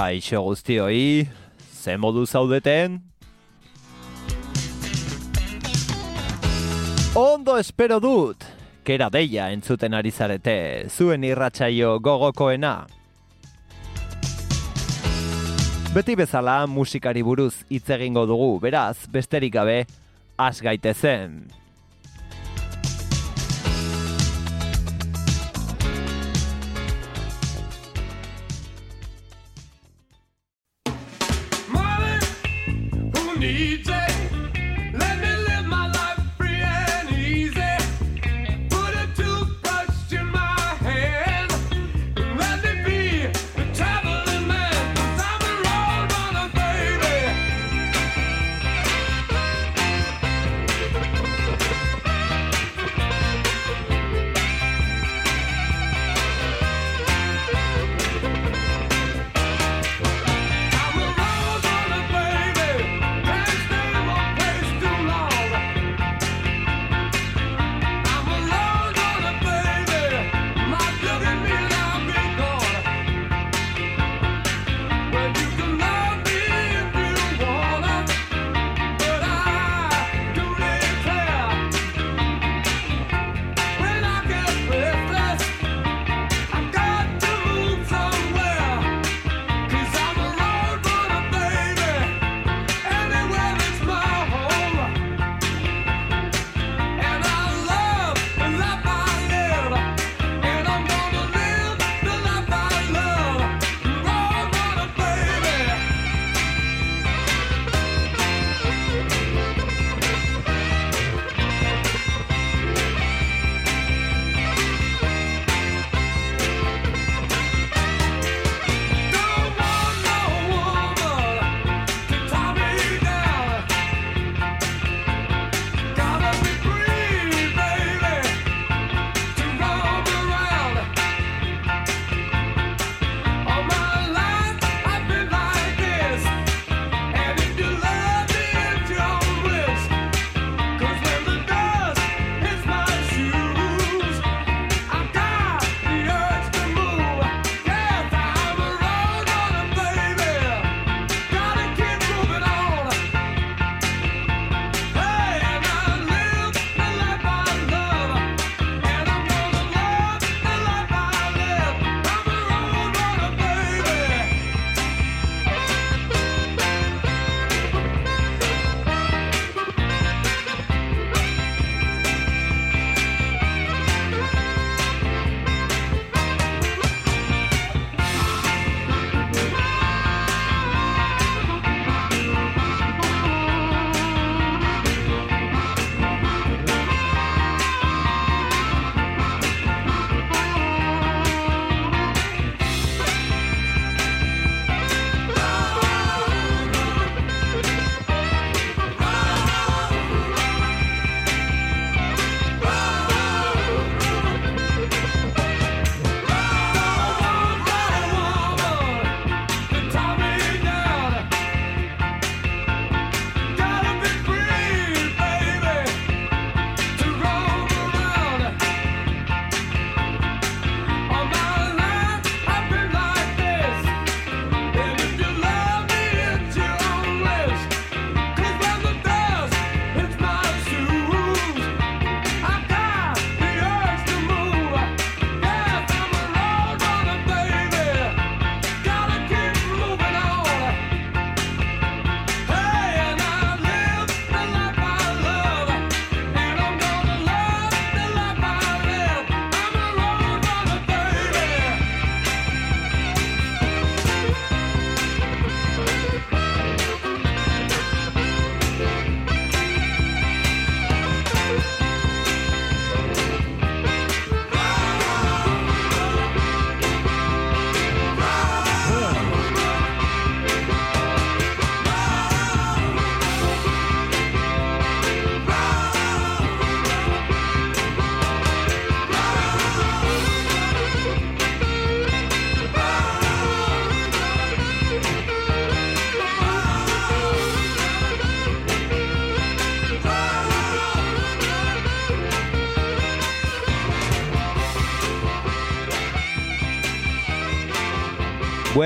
Kaixo guztioi, ze modu zaudeten? Ondo espero dut, kera deia entzuten ari zarete, zuen irratsaio gogokoena. Beti bezala musikari buruz hitz egingo dugu, beraz, besterik gabe, has gaitezen.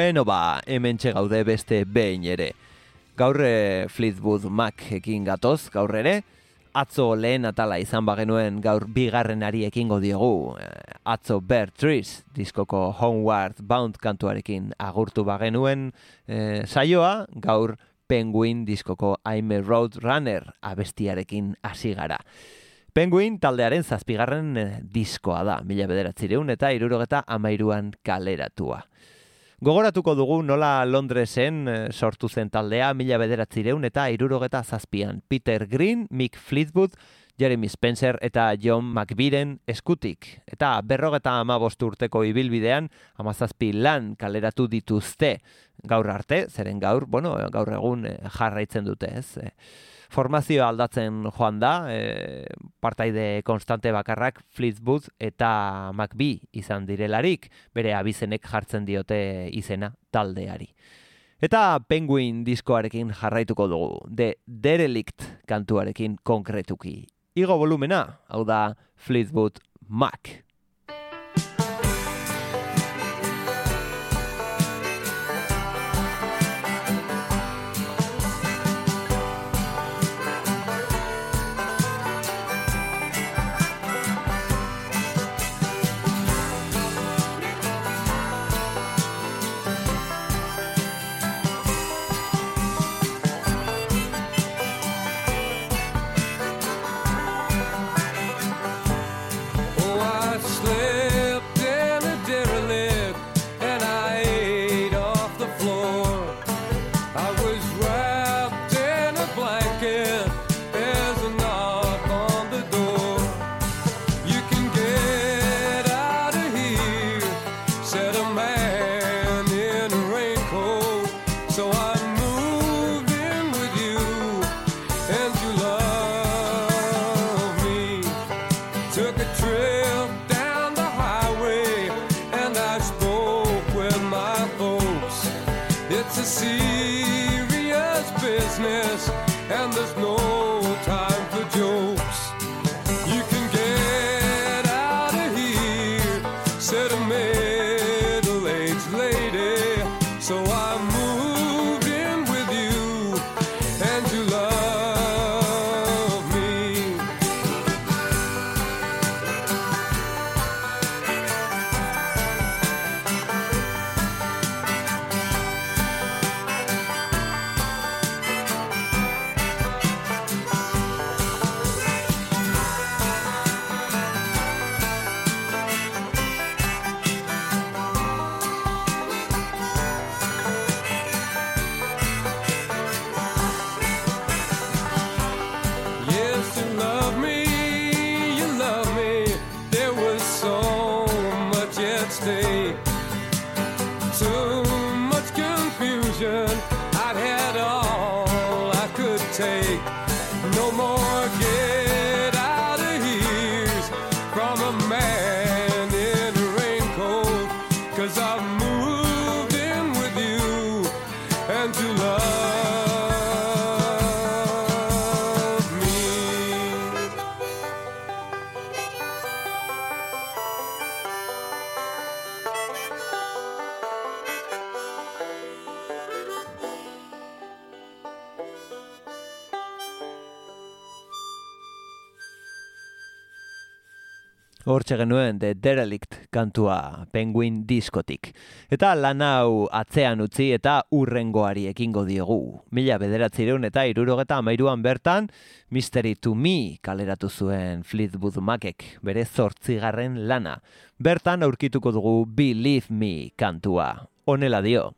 Bueno, ba, hemen gaude beste behin ere. Gaur e, Fleetwood Mac ekin gatoz, gaur ere, atzo lehen atala izan bagenuen gaur bigarrenari ekingo diogu. Eh, atzo Bear Trees, diskoko Homeward Bound kantuarekin agurtu bagenuen e, saioa, gaur Penguin diskoko I'm a Road Runner abestiarekin hasi gara. Penguin taldearen zazpigarren diskoa da, mila bederatzireun eta irurogeta amairuan kaleratua. Gogoratuko dugu nola Londresen eh, sortu zen taldea mila bederatzireun eta irurogeta zazpian. Peter Green, Mick Fleetwood, Jeremy Spencer eta John McBeeren eskutik. Eta berrogeta ama urteko ibilbidean amazazpi lan kaleratu dituzte gaur arte, zeren gaur, bueno, gaur egun eh, jarraitzen dute ez. Formazioa aldatzen joan da, e, partaide konstante bakarrak Fleetwood eta McBee izan direlarik, bere abizenek jartzen diote izena taldeari. Eta Penguin diskoarekin jarraituko dugu, de Derelict kantuarekin konkretuki. Igo volumena, hau da Fleetwood Mac. Hortxe genuen The Derelict kantua Penguin diskotik. Eta lan hau atzean utzi eta urrengoari ekingo diogu. Mila bederatzireun eta irurogeta amairuan bertan Mystery to Me kaleratu zuen Fleetwood Macek, bere zortzigarren lana. Bertan aurkituko dugu Believe Me kantua. Honela dio.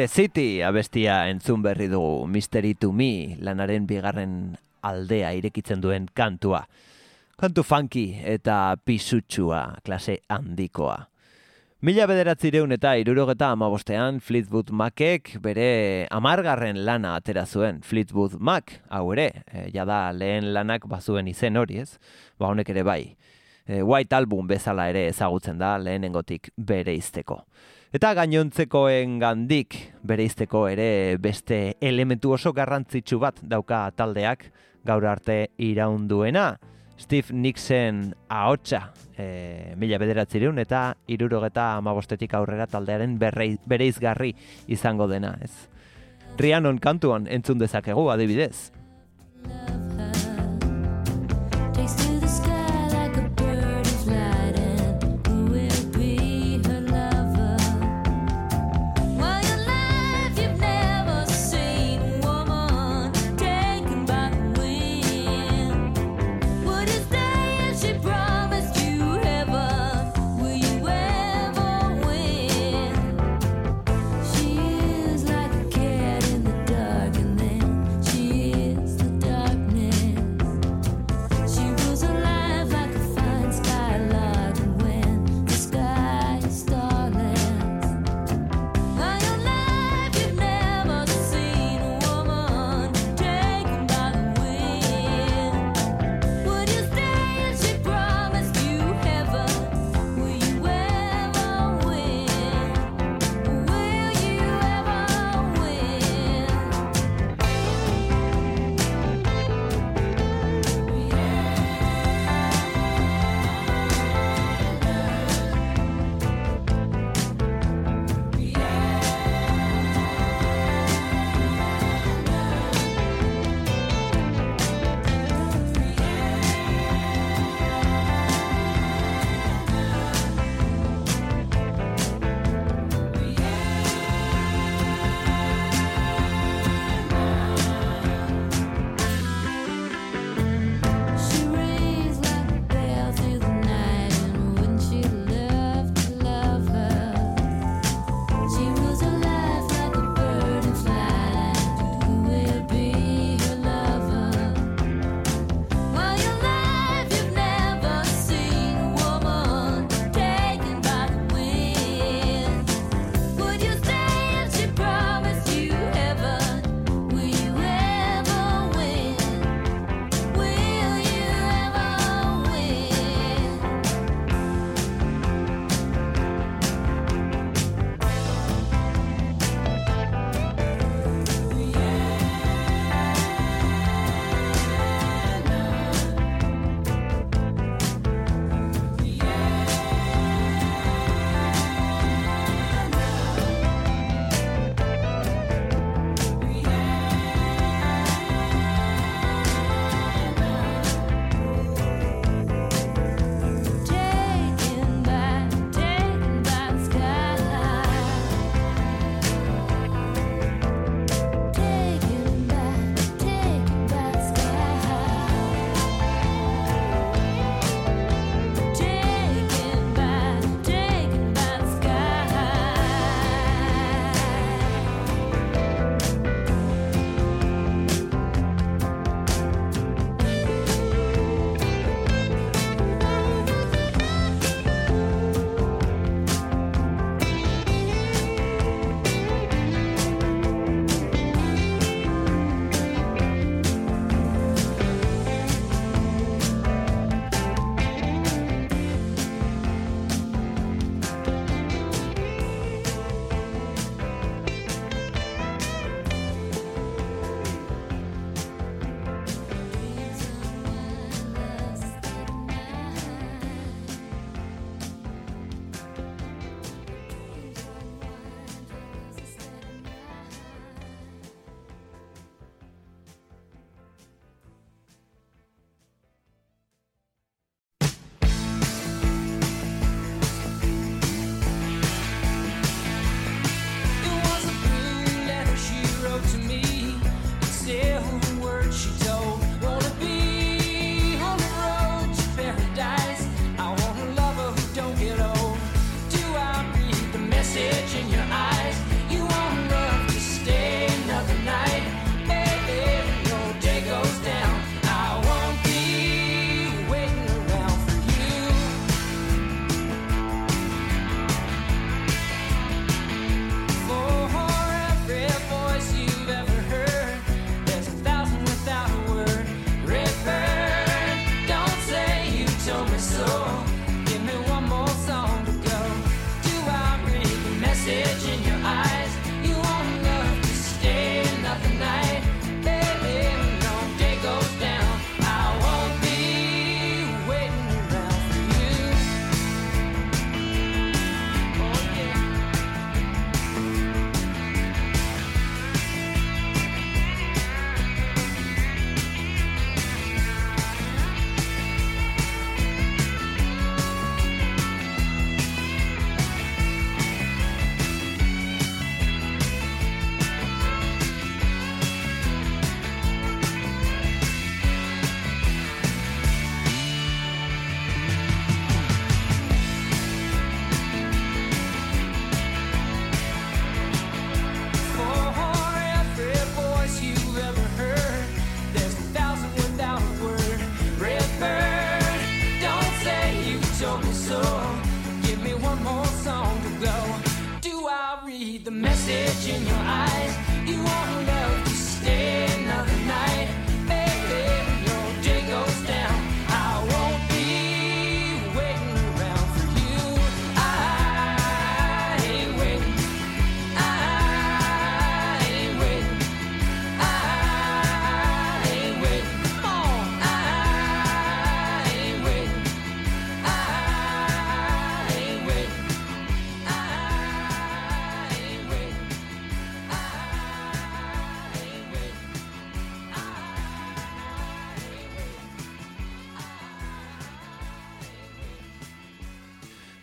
The City abestia entzun berri dugu Mystery to Me lanaren bigarren aldea irekitzen duen kantua. Kantu funky eta pisutsua klase handikoa. Mila bederatzireun eta irurogeta amabostean Fleetwood Macek bere amargarren lana atera zuen. Fleetwood Mac, hau ere, e, jada lehen lanak bazuen izen hori ez, ba honek ere bai. E, White Album bezala ere ezagutzen da lehenengotik bere izteko. Eta gainontzekoen gandik bere izteko ere beste elementu oso garrantzitsu bat dauka taldeak gaur arte iraunduena. Steve Nixon ahotsa e, mila bederatzireun eta irurogeta amabostetik aurrera taldearen berrei, bereizgarri izango dena, ez? Rianon kantuan entzun dezakegu adibidez.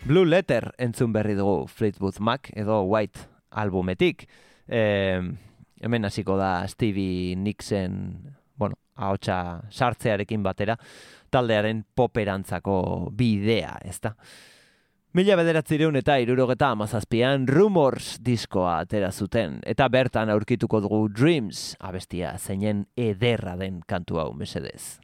Blue Letter entzun berri dugu Fleetwood Mac edo White albumetik. E, hemen hasiko da Stevie Nixon, bueno, ahotsa sartzearekin batera, taldearen poperantzako bidea, ezta? Mila bederatzireun eta irurogeta amazazpian Rumors diskoa atera zuten, eta bertan aurkituko dugu Dreams abestia zeinen ederra den kantu hau mesedez.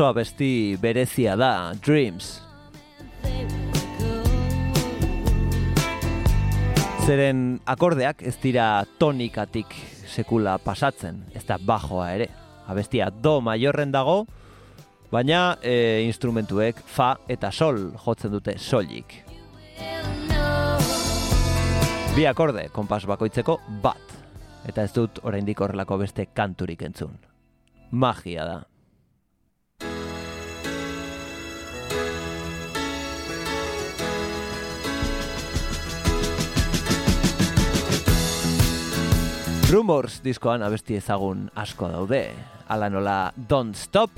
oso abesti berezia da, Dreams. Zeren akordeak ez dira tonikatik sekula pasatzen, ez da bajoa ere. Abestia do maiorren dago, baina e, instrumentuek fa eta sol jotzen dute solik. Bi akorde, konpas bakoitzeko bat, eta ez dut oraindik horrelako beste kanturik entzun. Magia da. Rumors diskoan abesti ezagun asko daude. Ala nola Don't Stop,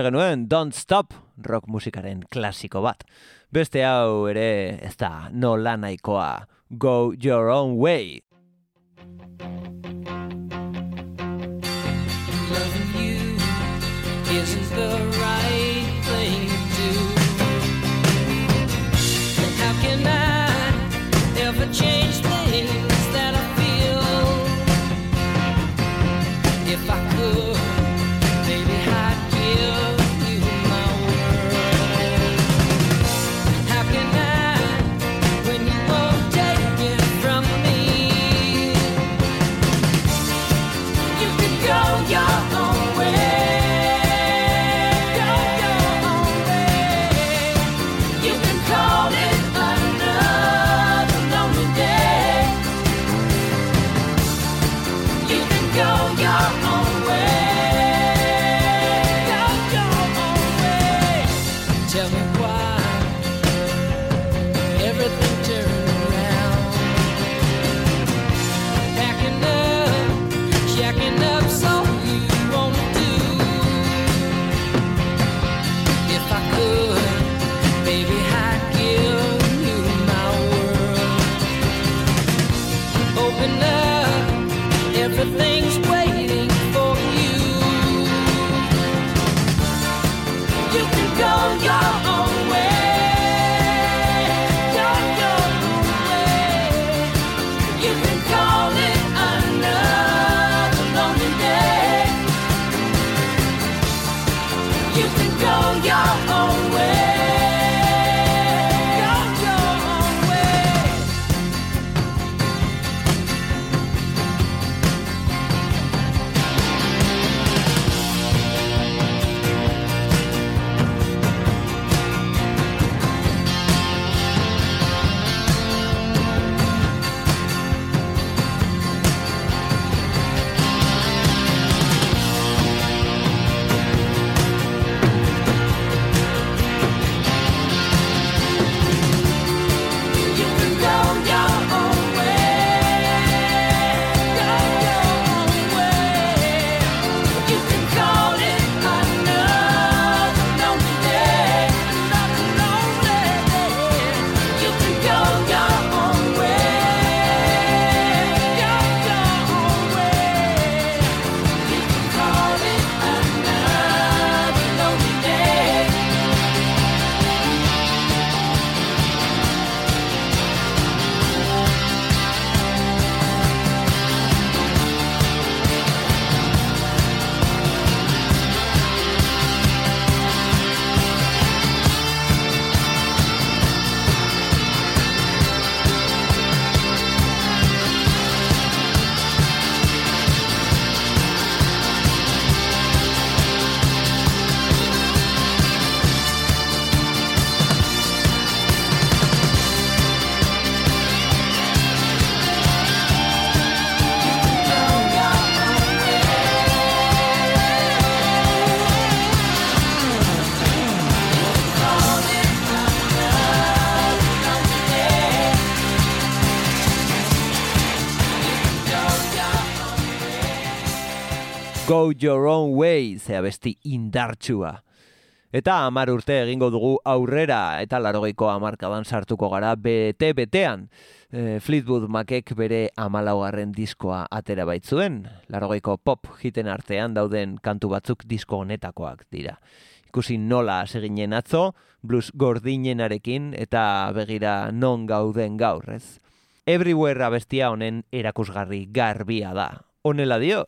entzuten genuen Don't Stop rock musikaren klasiko bat. Beste hau ere ez da nola nahikoa Go Your Own Way. Loving you isn't the Your Own Way ze abesti indartsua. Eta amar urte egingo dugu aurrera, eta larogeiko amarkadan sartuko gara bete-betean. E, Fleetwood Macek bere amalaugarren diskoa atera baitzuen, larogeiko pop hiten artean dauden kantu batzuk disko honetakoak dira. Ikusi nola seginen atzo, blues gordinarekin eta begira non gauden gaur, ez? Everywhere abestia honen erakusgarri garbia da. Honela dio,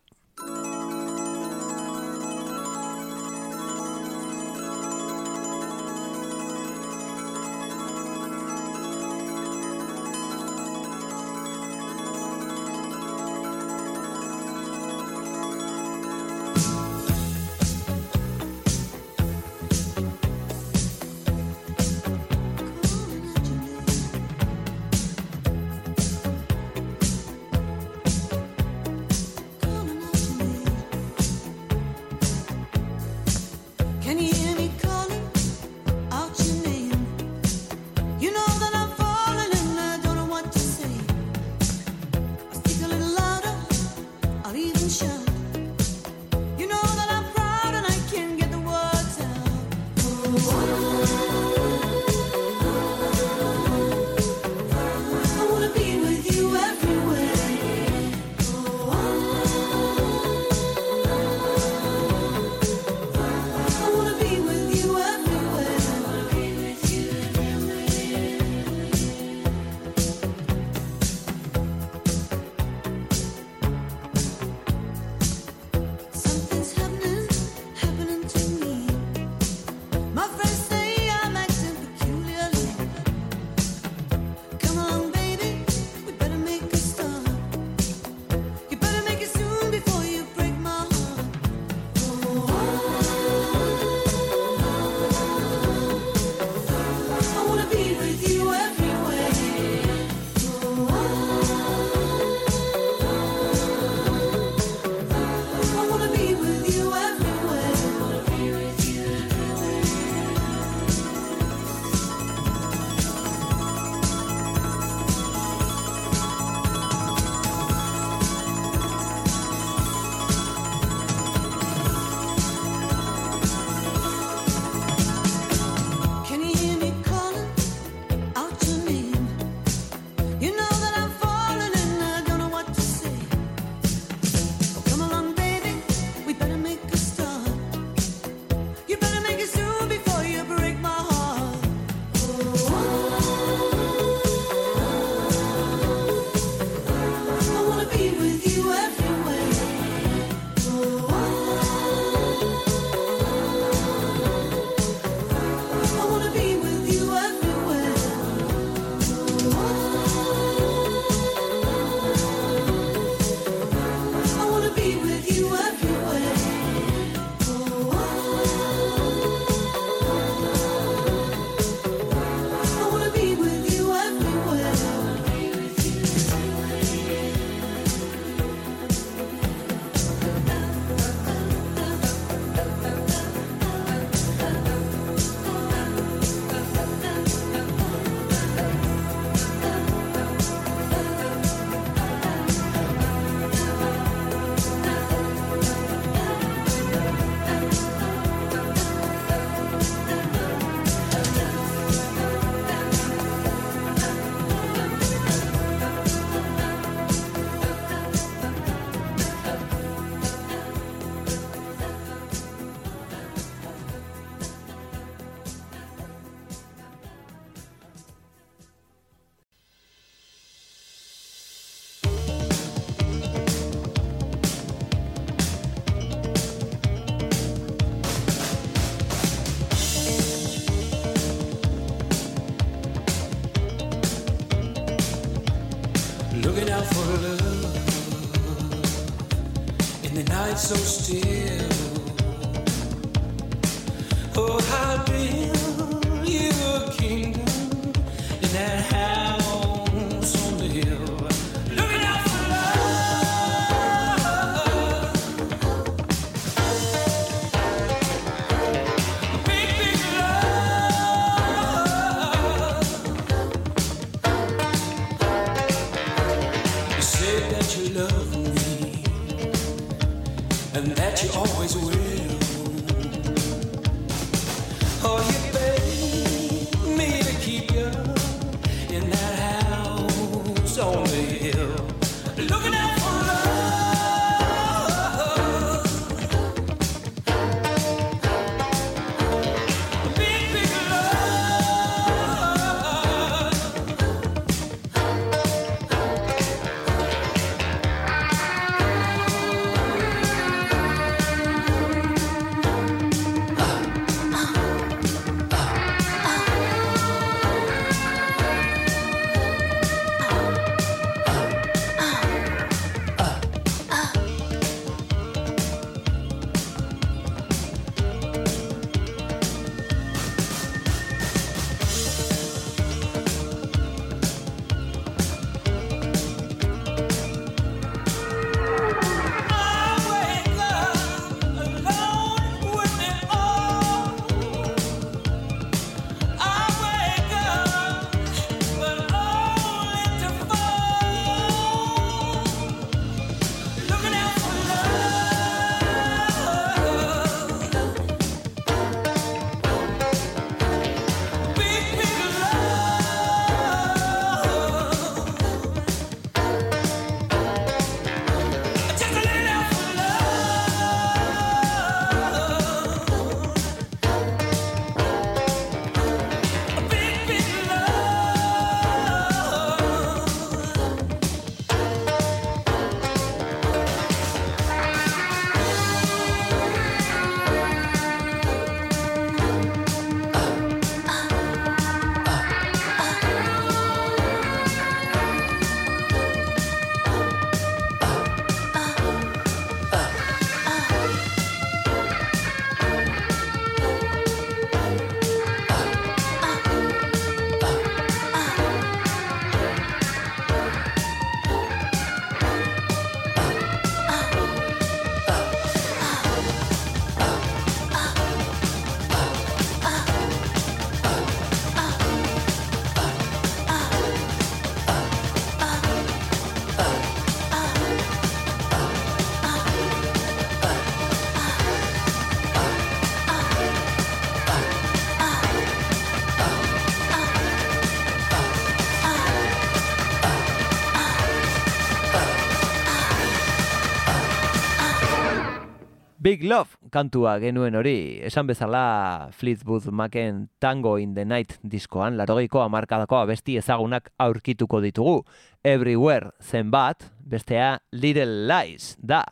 Love kantua genuen hori, esan bezala Fleetwood Macen Tango in the Night diskoan, larogeiko amarkadako abesti ezagunak aurkituko ditugu. Everywhere zenbat, bestea Little Lies da.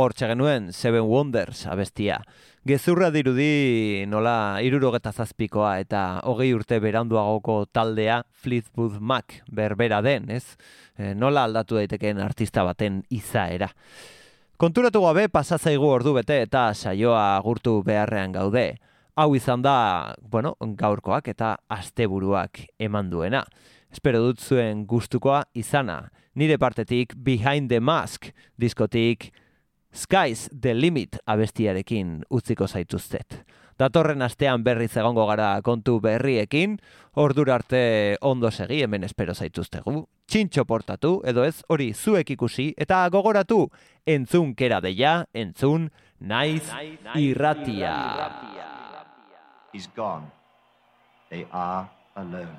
Hortxe genuen Seven Wonders abestia. Gezurra dirudi nola irurogeta zazpikoa eta hogei urte beranduagoko taldea Fleetwood Mac berbera den, ez? E, nola aldatu daitekeen artista baten izaera. Konturatu gabe pasatzaigu ordu bete eta saioa agurtu beharrean gaude. Hau izan da, bueno, gaurkoak eta asteburuak eman duena. Espero dut zuen gustukoa izana. Nire partetik Behind the Mask diskotik Skies the Limit abestiarekin utziko zaituztet. Datorren astean berriz egongo gara kontu berriekin, ordura arte ondo segi hemen espero zaituztegu. Txintxo portatu, edo ez, hori zuek ikusi, eta gogoratu, entzun kera deia, entzun, naiz irratia. is gone. They are alone.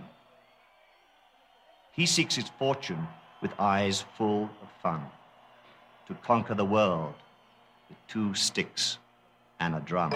He seeks his fortune with eyes full of fun, to conquer the world with two sticks and a drum.